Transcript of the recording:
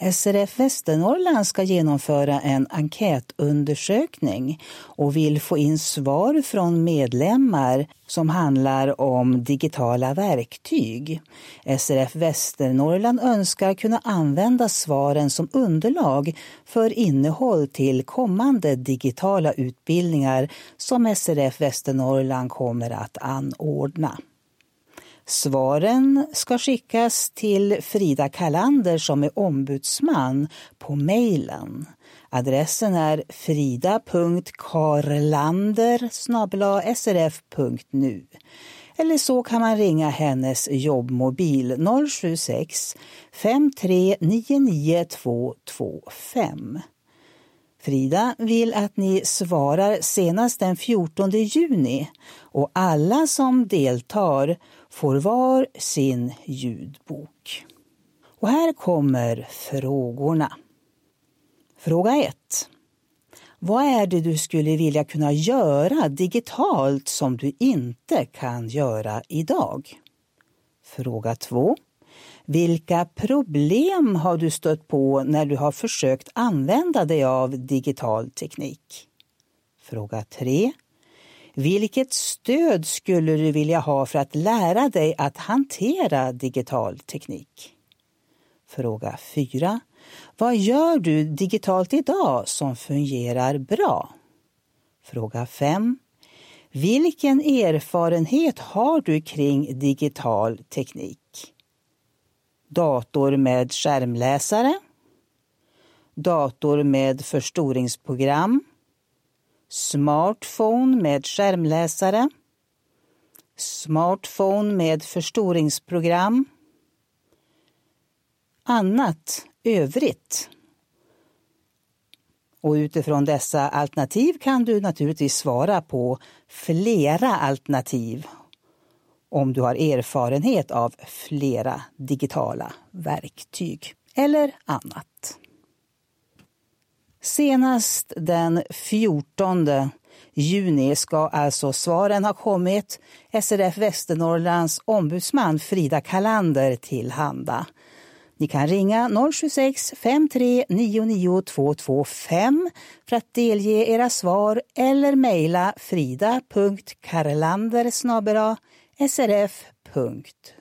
SRF Västernorrland ska genomföra en enkätundersökning och vill få in svar från medlemmar som handlar om digitala verktyg. SRF Västernorrland önskar kunna använda svaren som underlag för innehåll till kommande digitala utbildningar som SRF Västernorrland kommer att anordna. Svaren ska skickas till Frida Kalander som är ombudsman på mejlen. Adressen är frida.karlander srf.nu eller så kan man ringa hennes jobbmobil 076 5399 225. Frida vill att ni svarar senast den 14 juni och alla som deltar får var sin ljudbok. Och här kommer frågorna. Fråga 1. Vad är det du skulle vilja kunna göra digitalt som du inte kan göra idag? Fråga 2. Vilka problem har du stött på när du har försökt använda dig av digital teknik? Fråga 3. Vilket stöd skulle du vilja ha för att lära dig att hantera digital teknik? Fråga 4. Vad gör du digitalt idag som fungerar bra? Fråga 5. Vilken erfarenhet har du kring digital teknik? Dator med skärmläsare? Dator med förstoringsprogram? Smartphone med skärmläsare? Smartphone med förstoringsprogram? Annat, övrigt. Och utifrån dessa alternativ kan du naturligtvis svara på flera alternativ om du har erfarenhet av flera digitala verktyg eller annat. Senast den 14 juni ska alltså svaren ha kommit SRF Västernorrlands ombudsman Frida Kalander tillhanda. Ni kan ringa 076 5399 225 för att delge era svar eller mejla frida.karlander srf.nu.